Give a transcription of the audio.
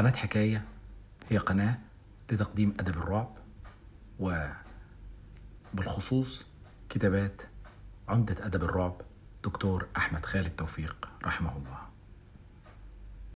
قناة حكاية. هي قناة لتقديم أدب الرعب وبالخصوص كتابات عمدة أدب الرعب. دكتور أحمد خالد توفيق رحمه الله.